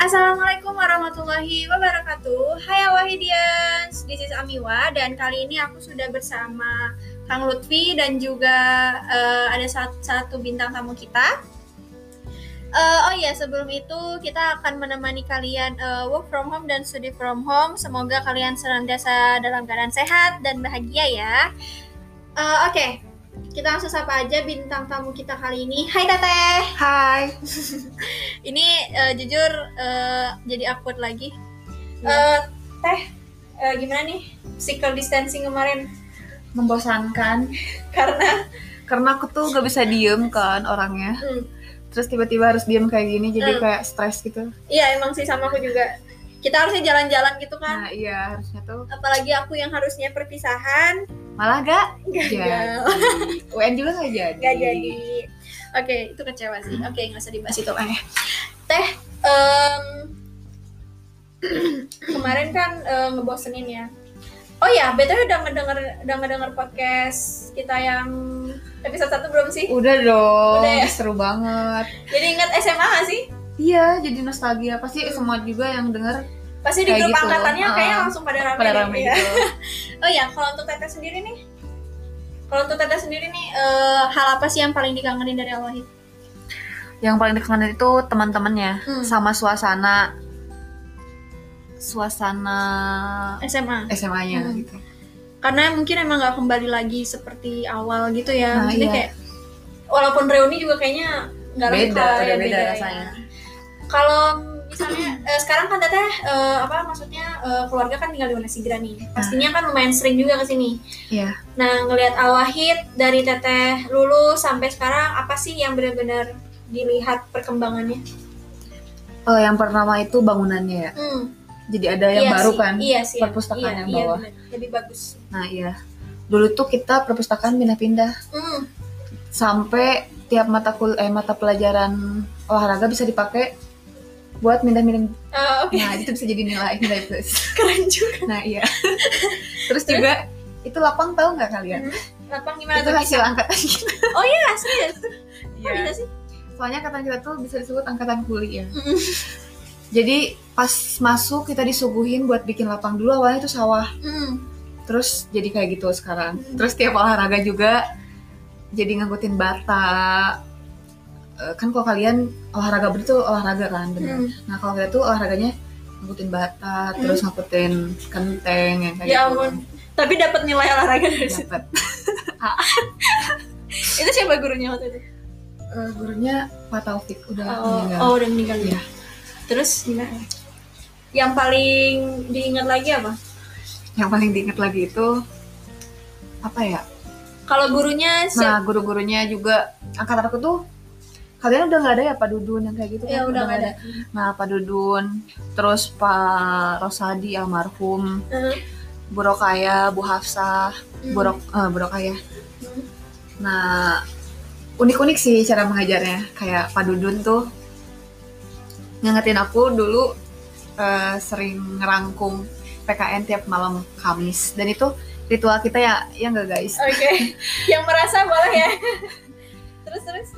Assalamualaikum warahmatullahi wabarakatuh. Hai Wahidians, this is Amiwa Dan kali ini aku sudah bersama Kang Lutfi Dan juga uh, ada satu, satu bintang tamu kita. Uh, Oh iya, sebelum itu kita akan menemani kalian uh, work from home dan study from home. Semoga kalian senantiasa dalam keadaan sehat dan bahagia ya. Uh, Oke, okay kita langsung sapa aja bintang tamu kita kali ini. Hai Teteh. Hai. ini uh, jujur uh, jadi awkward lagi. Ya. Uh, teh, uh, gimana nih physical distancing kemarin? Membosankan. Karena karena aku tuh gak bisa diem kan orangnya. Hmm. Terus tiba-tiba harus diem kayak gini, jadi hmm. kayak stres gitu. Iya emang sih sama aku juga kita harusnya jalan-jalan gitu kan. Nah iya harusnya tuh. Apalagi aku yang harusnya perpisahan. Malah gak jadi. UN juga gak jadi. Gak jadi. Oke okay, itu kecewa sih. Oke okay, nggak usah dibahas itu eh teh um, kemarin kan uh, ngebosenin ya. Oh ya, btw udah ngedenger udah ngedenger podcast kita yang episode satu belum sih? Udah dong, udah ya? seru banget. Jadi ingat SMA gak sih? Iya, jadi nostalgia. Pasti hmm. semua juga yang denger pasti di grup gitu. angkatannya uh, kayaknya langsung pada rame, pada rame ya. gitu. oh ya, kalau untuk Teteh sendiri nih, kalau untuk Teteh sendiri nih, uh, hal apa sih yang paling dikangenin dari Allah Yang paling dikangenin itu teman-temannya, hmm. sama suasana suasana SMA SMA-nya hmm. gitu. Karena mungkin emang nggak kembali lagi seperti awal gitu ya. Nah, Maksudnya iya. kayak walaupun reuni juga kayaknya nggak beda, ya, beda, beda rasanya. Ya. Kalau misalnya uh, sekarang kan teteh uh, apa maksudnya uh, keluarga kan tinggal di mana sih nih. Pastinya kan lumayan sering juga ke sini. Iya. Nah ngelihat awahid dari teteh lulus sampai sekarang apa sih yang benar-benar dilihat perkembangannya? Oh yang pertama itu bangunannya ya? Hmm. jadi ada yang iya baru sih, kan? iya sih, perpustakaan iya, yang iya, bawah bener. lebih bagus. Nah iya. Dulu tuh kita perpustakaan pindah-pindah. Hmm. sampai tiap mata kul eh mata pelajaran olahraga bisa dipakai buat minta-minta. Uh, okay. nah itu bisa jadi nilai nilai plus. Keren juga. Nah iya. Terus juga itu lapang tahu nggak kalian? Hmm. lapang gimana itu hasil angkatan kita. Oh iya serius iya. bisa sih? Soalnya angkatan kita tuh bisa disebut angkatan kuli ya jadi pas masuk kita disuguhin buat bikin lapang dulu awalnya itu sawah. Mm. terus jadi kayak gitu sekarang. Mm. terus tiap olahraga juga jadi ngangkutin bata kan kalau kalian olahraga begitu olahraga kan bener. Hmm. Nah kalau kita tuh olahraganya ngikutin bata, hmm. terus ngikutin kenteng yang kayak ya gitu. ampun. Tapi dapat nilai olahraga dari situ. Dapat. itu siapa gurunya waktu itu? Uh, gurunya Pak Taufik udah oh, meninggal. Oh, udah meninggal ya. Terus gimana? Yang paling diingat lagi apa? Yang paling diingat lagi itu apa ya? Kalau gurunya Nah, guru-gurunya juga angkatan aku tuh kalian udah nggak ada ya Pak Dudun yang kayak gitu ya kan? udah nggak ada. nah Pak Dudun terus Pak Rosadi almarhum uh-huh. Bu Rokaya Bu Hafsah uh-huh. Bu, Rok, uh, Bu Rokaya uh-huh. nah unik-unik sih cara mengajarnya kayak Pak Dudun tuh ngingetin aku dulu uh, sering ngerangkum PKN tiap malam Kamis dan itu ritual kita ya ya nggak guys oke okay. yang merasa boleh ya terus terus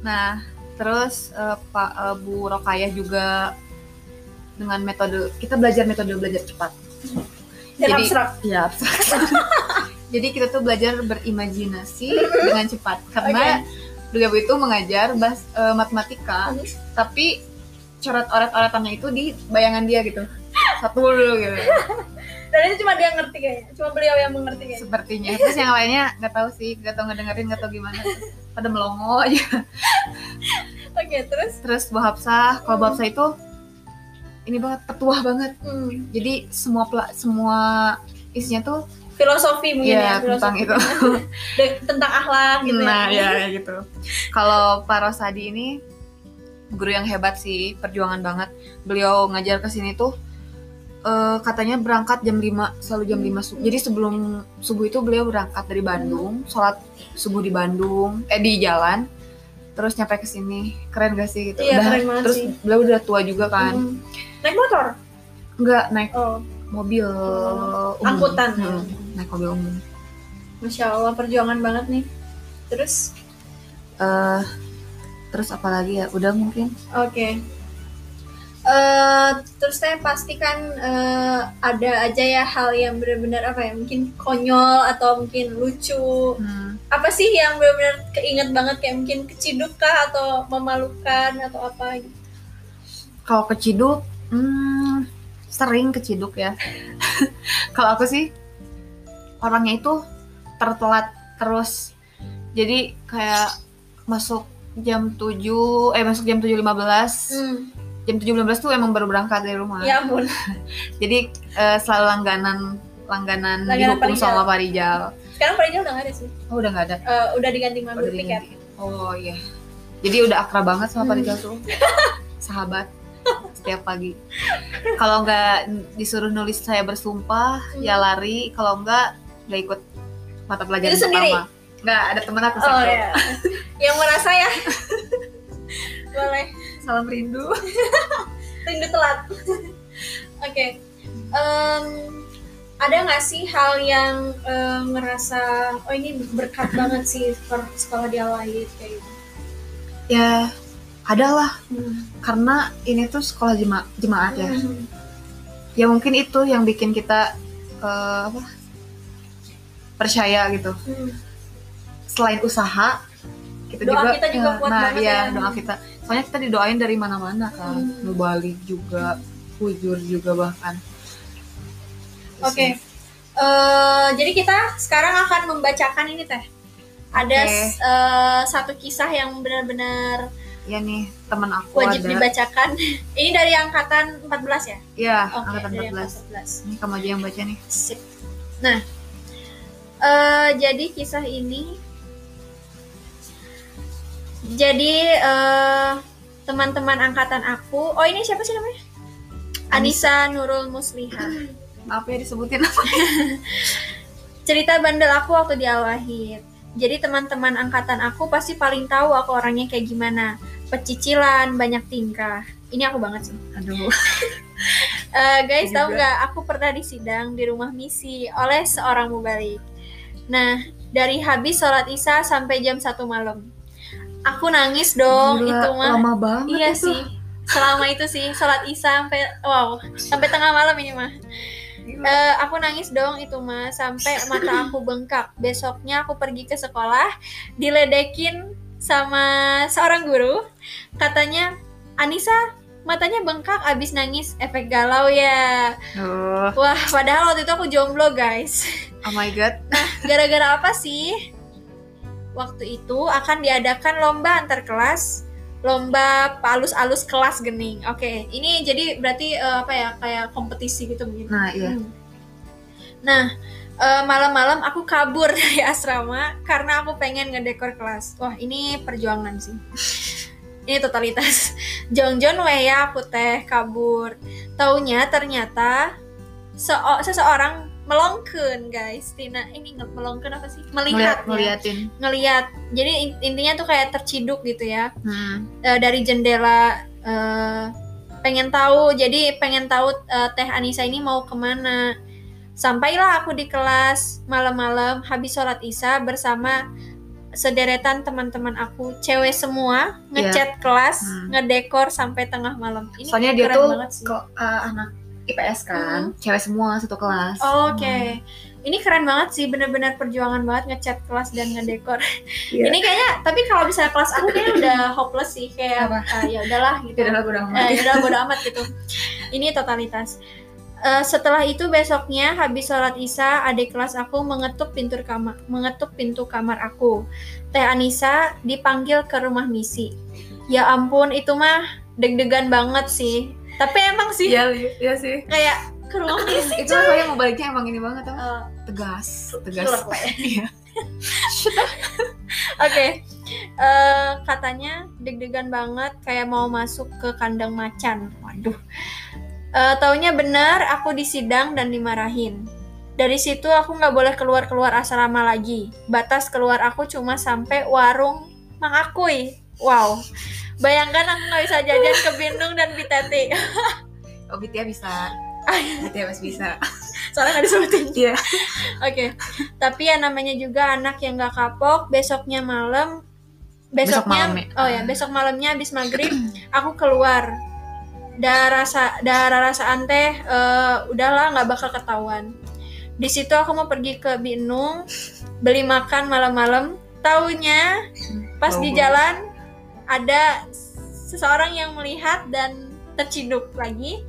Nah, terus uh, Pak uh, Bu Rokayah juga dengan metode kita belajar metode belajar cepat. Dan Jadi abstrak. Ya, abstrak. Jadi kita tuh belajar berimajinasi dengan cepat karena okay. beliau itu mengajar bahas, uh, matematika, hmm. tapi coret oret-oretannya itu di bayangan dia gitu. Satu dulu gitu. Dan itu cuma dia ngerti kayaknya, cuma beliau yang mengerti kayaknya. Sepertinya. Terus yang lainnya nggak tahu sih, nggak tahu ngedengerin, nggak tahu gimana. Pada melongo aja. Oke, okay, terus? Terus Bu kalau hmm. Bu itu ini banget petuah banget. Hmm. Jadi semua semua isinya tuh filosofi mungkin ya, ya tentang itu tentang akhlak gitu nah ya, ya gitu kalau Pak Rosadi ini guru yang hebat sih perjuangan banget beliau ngajar ke sini tuh uh, katanya berangkat jam 5 selalu jam 5 subuh. Jadi sebelum subuh itu beliau berangkat dari Bandung, sholat subuh di Bandung, eh di jalan, terus nyampe ke sini. Keren gak sih gitu? Iya, udah, keren terus sih. beliau udah tua juga kan. Hmm. Naik motor? Enggak, naik oh. mobil oh. umum. Angkutan. Hmm, naik mobil umum. Masya Allah, perjuangan banget nih. Terus? Uh, terus apa lagi ya? Udah mungkin. Oke. Okay Eh, terus teh pastikan eh, ada aja ya hal yang benar-benar apa ya mungkin konyol atau mungkin lucu Hmm. apa sih yang benar-benar keinget banget kayak mungkin keciduk kah atau memalukan atau apa gitu Kalau keciduk, hmm, sering keciduk ya. Kalau aku sih orangnya itu tertelat terus. Jadi kayak masuk jam 7, eh masuk jam 7.15. hmm. Jam 7.15 tuh emang baru berangkat dari rumah. ya ampun Jadi eh, selalu langganan langganan, Langganan dihukum Parijal. sama Parijal. sekarang Parijal udah gak ada sih Oh, udah nggak ada. Eh, udah diganti Oh, mandur udah tiket diganti. Oh iya. Jadi udah akrab banget sama Hmm. Parijal tuh. Sahabat setiap pagi. Kalau nggak disuruh nulis saya bersumpah, Hmm. ya lari. Kalau nggak nggak ikut mata pelajaran Itu sendiri? pertama. Nggak, ada temen aku oh satu. ya yang merasa ya boleh Salam rindu. rindu telat oke Em, ada nggak sih hal yang eh, ngerasa oh ini berkat banget sih per sekolah di Alwahid kayak gitu ya, ada lah. Hmm. Karena ini tuh sekolah jema jemaat ya. Hmm. Ya mungkin itu yang bikin kita eh, apa? percaya gitu. Hmm. selain usaha kita Doa juga kita juga eh, kuat nah banget iya ya. doa kita soalnya kita didoain dari mana-mana kan Hmm. nubalik juga ujur juga bahkan Oke, Eh, jadi kita sekarang akan membacakan ini teh. Ada Oke. s- eh, satu kisah yang benar-benar ya nih teman aku wajib ada dibacakan. ini dari angkatan 14 ya? ya Oke, angkatan dari 14 angkatan 14. ini kamu aja yang baca nih Sip. Nah, eh, jadi kisah ini jadi eh, teman-teman angkatan aku. Oh, ini siapa sih namanya? Anissa Nurul Musliha. maaf ya disebutin apa cerita bandel aku waktu di Al-Wahid. Jadi teman-teman angkatan aku pasti paling tahu aku orangnya kayak gimana. Pecicilan, banyak tingkah. Ini aku banget sih. aduh Eh, guys, tahu nggak? Aku pernah disidang di rumah misi oleh seorang mubalik. Nah, dari habis sholat isya sampai jam 1 malam. Aku nangis dong, Gila, itu mah. lama banget Iya itu. sih. Selama itu sih sholat isya sampai wow, sampai tengah malam ini mah. Eh, aku nangis dong itu mah sampai mata aku bengkak. Besoknya aku pergi ke sekolah, diledekin sama seorang guru. Katanya, Anissa matanya bengkak abis nangis efek galau ya. Aduh, Wah, padahal waktu itu aku jomblo guys. oh my god Gara-gara apa sih? Waktu itu akan diadakan lomba antar kelas, lomba alus-alus kelas gening. Oke, ini jadi berarti eh, apa ya kayak kompetisi gitu mungkin. nah iya Hmm. Nah, eh, malam-malam aku kabur dari asrama karena aku pengen ngedekor kelas. Wah, ini perjuangan sih. ini totalitas. Jongjon we ya aku teh kabur. Taunya ternyata seo- seseorang melongkeun guys. Tina ini nge- melongkeun apa sih? Melihat ngeliat ya. Ngeliat. Jadi in- intinya tuh kayak terciduk gitu ya hmm. eh, dari jendela eh, pengen tahu jadi pengen tahu eh, teh Anissa ini mau ke mana sampailah aku di kelas malam-malam habis sholat isya bersama sederetan teman-teman aku cewek semua ngecat kelas Hmm. ngedekor sampai tengah malam ini soalnya dia tuh kok eh, anak IPS kan. Cewek semua satu kelas. Oh, oke. Ini keren banget sih bener-bener perjuangan banget ngecat kelas dan ngedekor. Iya. ini kayaknya tapi kalau misalnya kelas aku kayaknya udah hopeless sih kayak Apa? ah, ya udahlah gitu. Tidak lagu eh, udah bodo amat gitu. Ini totalitas. Eh, setelah itu besoknya habis sholat isya adik kelas aku mengetuk pintu kamar mengetuk pintu kamar aku. Teh Anissa dipanggil ke rumah misi. Ya ampun itu mah deg-degan banget sih tapi emang sih iya iya sih kayak misi itu saya mau baliknya emang ini banget apa Eh, tegas tegas ya. iya Oke, Eh, katanya deg-degan banget kayak mau masuk ke kandang macan. Waduh. Eh, taunya benar, aku disidang dan dimarahin. Dari situ aku nggak boleh keluar-keluar asrama lagi. Batas keluar aku cuma sampai warung Mang Akui. Wow. Bayangkan aku nggak bisa jajan ke Bindung dan Bitete. oh Bitya bisa Bitya masih bisa Soalnya nggak disebutin. iya Oke, tapi ya namanya juga anak yang nggak kapok. Besoknya malam, Besok besoknya, malam ya? oh ya besok malamnya habis maghrib, aku keluar darah rasa rasaan teh uh, udahlah nggak bakal ketahuan di situ aku mau pergi ke Binung beli makan malam-malam taunya pas di jalan ada seseorang yang melihat dan terciduk lagi.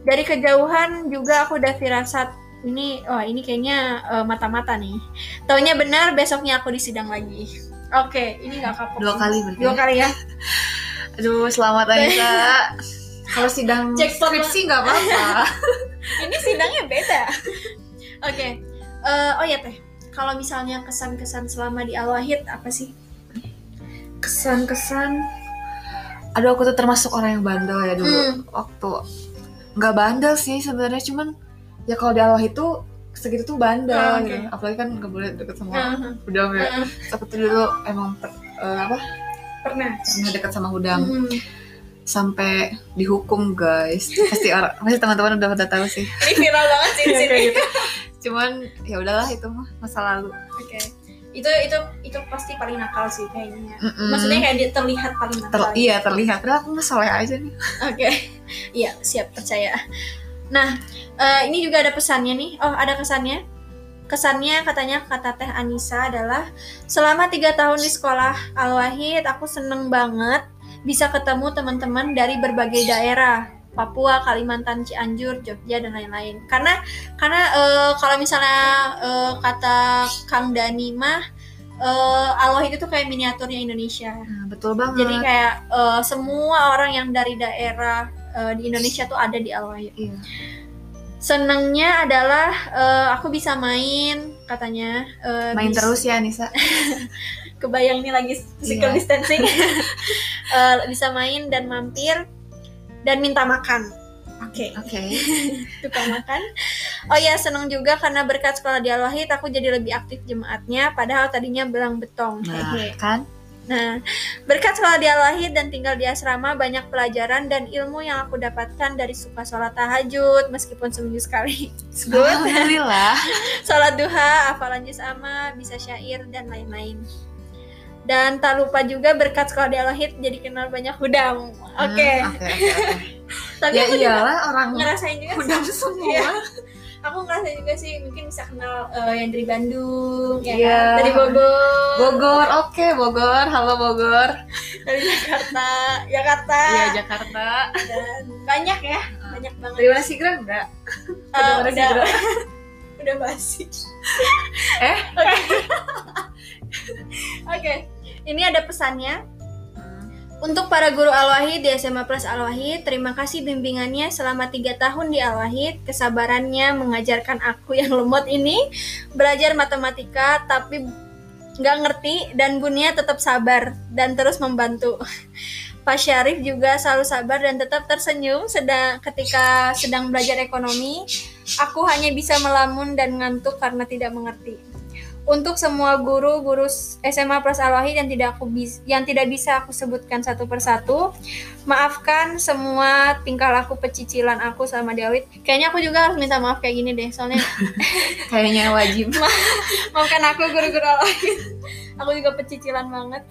Dari kejauhan juga aku udah firasat ini oh ini kayaknya uh, mata-mata nih. Taunya benar besoknya aku disidang lagi. Oke okay, ini nggak kapok. Dua kali berarti. Dua kali ya? Aduh selamat Aisyah kalau sidang Jackpot skripsi nggak apa-apa. Ini sidangnya beda. Oke okay. uh, eh, oh ya teh. Kalau misalnya kesan-kesan selama di Al-Wahid apa sih kesan-kesan aduh aku tuh termasuk orang yang bandel ya dulu hmm. waktu nggak bandel sih sebenarnya cuman ya kalau di Al-Wahid tuh segitu tuh bandel oh, okay. gitu apalagi kan nggak boleh deket sama uh-huh. ya uh-huh. aku tuh dulu emang per, uh, apa pernah pernah deket sama hudang uh-huh. sampai dihukum guys pasti orang pasti teman-teman udah pada tahu sih ini viral banget sih sini gitu cuman ya udahlah itu mah masa lalu oke okay. Itu itu itu pasti paling nakal sih kayaknya. Mm -mm. maksudnya kayak dia terlihat paling nakal Ter iya terlihat. Padahal aku soleh aja nih. Oke. Okay. iya siap percaya. Nah uh, ini juga ada pesannya nih. Oh ada kesannya. Kesannya katanya kata Teh Anissa adalah selama tiga tahun di sekolah Al Wahid aku seneng banget bisa ketemu teman-teman dari berbagai daerah Papua, Kalimantan, Cianjur, Jogja dan lain-lain. Karena karena uh, kalau misalnya uh, kata Kang Dani mah uh, Allah itu tuh kayak miniaturnya Indonesia. Nah, betul banget. Jadi kayak uh, semua orang yang dari daerah uh, di Indonesia tuh ada di Allah. Iya. Senengnya adalah uh, aku bisa main katanya. Uh, main bisa, terus ya Nisa. Kebayang nih lagi physical iya. distancing. uh, bisa main dan mampir dan minta makan. Oke. Okay. Oke. Okay. Tukang makan. Oh ya, senang juga karena berkat sekolah di Al-Wahid aku jadi lebih aktif jemaatnya padahal tadinya belang betong. Nah, kan? Nah, berkat sekolah di Al-Wahid dan tinggal di asrama banyak pelajaran dan ilmu yang aku dapatkan dari suka sholat tahajud meskipun seminggu sekali. Good. Alhamdulillah. sholat duha, hafalan juz amma, bisa syair dan lain-lain dan tak lupa juga berkat sekolah di Al-Wahid jadi kenal banyak hudang. Oke. Okay. Hmm, okay, okay, okay. Tapi ya aku iyalah orang ngerasain juga hudang semua. Ya. Aku ngerasain juga sih mungkin bisa kenal uh, yang dari Bandung, ya yeah. kan? dari Bogor. Bogor, oke okay, Bogor, halo Bogor. dari Jakarta, Jakarta. Iya Jakarta. Dan banyak ya, banyak banget. Dari mana sih enggak? Uh, udah, udah basi. eh? Oke. okay. Ini ada pesannya. Untuk para guru Al-Wahid di SMA Plus Al-Wahid, terima kasih bimbingannya selama tiga tahun di Al-Wahid. Kesabarannya mengajarkan aku yang lemot ini belajar matematika, tapi nggak ngerti dan bunia tetap sabar dan terus membantu. Pak Syarif juga selalu sabar dan tetap tersenyum sedang ketika sedang belajar ekonomi. Aku hanya bisa melamun dan ngantuk karena tidak mengerti untuk semua guru-guru SMA Plus Al Wahid yang tidak aku bis yang tidak bisa aku sebutkan satu persatu, maafkan semua tingkah laku pecicilan aku sama Dawid. Kayaknya aku juga harus minta maaf kayak gini deh, soalnya kayaknya wajib. maafkan aku guru-guru Al Wahid. aku juga pecicilan banget.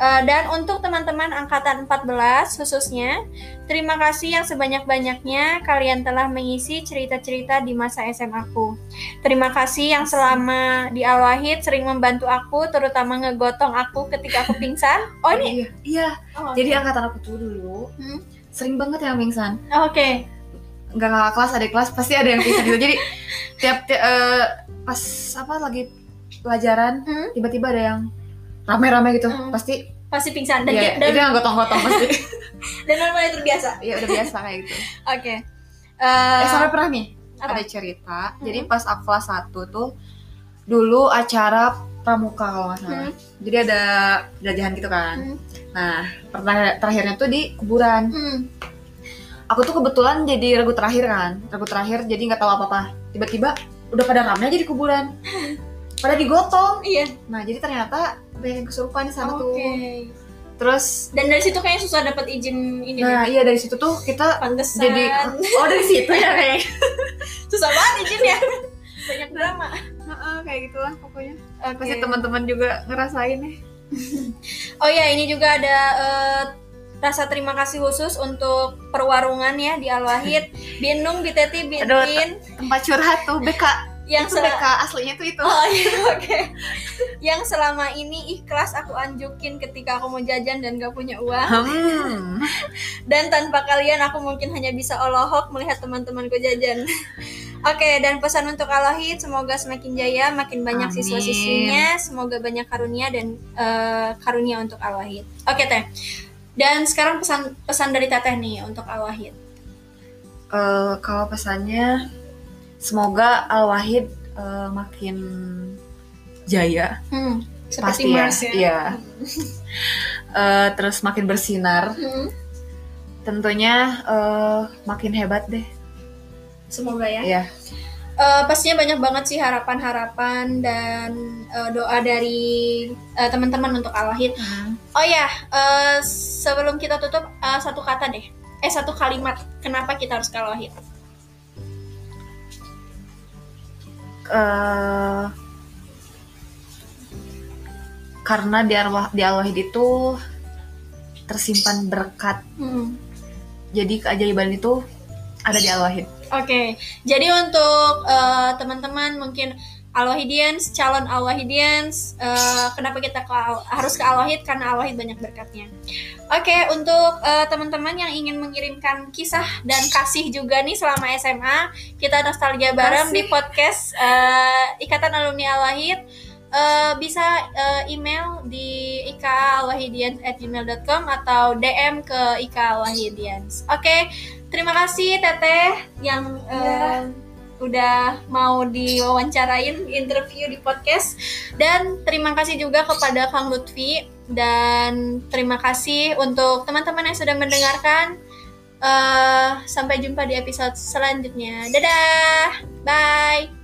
Uh, dan untuk teman-teman angkatan 14 khususnya, terima kasih yang sebanyak-banyaknya kalian telah mengisi cerita-cerita di masa SMA aku. Terima kasih yang selama di Al-Wahid sering membantu aku, terutama ngegotong aku ketika aku pingsan. Oh ini? Iya, iya. Oh, jadi okay. angkatan aku tuh dulu hmm? sering banget yang pingsan. Oke. Okay. Enggak kakak kelas, ada kelas pasti ada yang pingsan juga. jadi tiap, tiap uh, pas apa lagi pelajaran, hmm? tiba-tiba ada yang rame-rame gitu hmm. pasti pasti pingsan dan, yeah, dan itu yang gotong-gotong pasti dan mulai terbiasa iya udah biasa kayak gitu oke okay. uh, eh, sampai pernah nih apa? ada cerita hmm. jadi pas aku kelas satu tuh dulu acara pramuka kalau nggak salah hmm. jadi ada jajahan gitu kan hmm. nah pernah terakhirnya tuh di kuburan hmm. aku tuh kebetulan jadi regu terakhir kan regu terakhir jadi nggak tahu apa apa tiba-tiba udah pada ramai aja di kuburan pada digotong iya. Nah jadi ternyata banyak yang kesurupan di sana okay. tuh terus dan dari situ kayaknya susah dapat izin ini nah iya dari situ tuh kita Pantesan. jadi oh dari situ ya kayak. Susah banget izin ya banyak drama. Uh, kayak gitulah pokoknya. Okay. pasti teman-teman juga ngerasain nih oh ya ini juga ada uh, rasa terima kasih khusus untuk perwarungan ya di Al-Wahid Binung Biteti Bintin. tempat curhat tuh BK yang itu BK aslinya tuh itu Oh iya, oke. Yang selama ini ikhlas aku anjukin ketika aku mau jajan dan gak punya uang. hmm. Dan tanpa kalian aku mungkin hanya bisa olohok melihat teman-temanku jajan. Oke, dan pesan untuk Alahid semoga semakin jaya, makin banyak siswa-siswinya, semoga banyak karunia dan eh, karunia untuk Alahid. Oke, Teh. Dan sekarang pesan pesan dari Teteh nih untuk Alahid. Eh, kalau pesannya semoga Al Wahid eh, makin jaya Hmm, pasti ya, Mars ya. iya. Eh, terus makin bersinar Hmm, tentunya eh, makin hebat deh semoga ya. ya Eh, pastinya banyak banget sih harapan-harapan dan eh, doa dari eh, teman-teman untuk Alahid. Oh ya, eh, sebelum kita tutup eh, satu kata deh. Eh satu kalimat. Kenapa kita harus ke Alahid? Eh, karena di arwah di Al Wahid itu tersimpan berkat Hmm. jadi keajaiban itu ada di Al Wahid Oke, jadi untuk eh, teman-teman mungkin Alwahidians, calon Alwahidians, eh, kenapa kita ke harus ke Alwahid? Karena Alwahid banyak berkatnya. Oke, untuk eh, teman-teman yang ingin mengirimkan kisah dan kasih juga nih selama SMA, kita nostalgia bareng Kasih. di podcast eh, Ikatan Alumni Alwahid. Eh, bisa eh, email di ikaalwahidians@gmail.com atau DM ke Ika Alwahidians. Oke, terima kasih Teteh yang eh, udah mau diwawancarain interview di podcast dan terima kasih juga kepada Kang Lutfi dan terima kasih untuk teman-teman yang sudah mendengarkan. Eh, sampai jumpa di episode selanjutnya. Dadah, bye.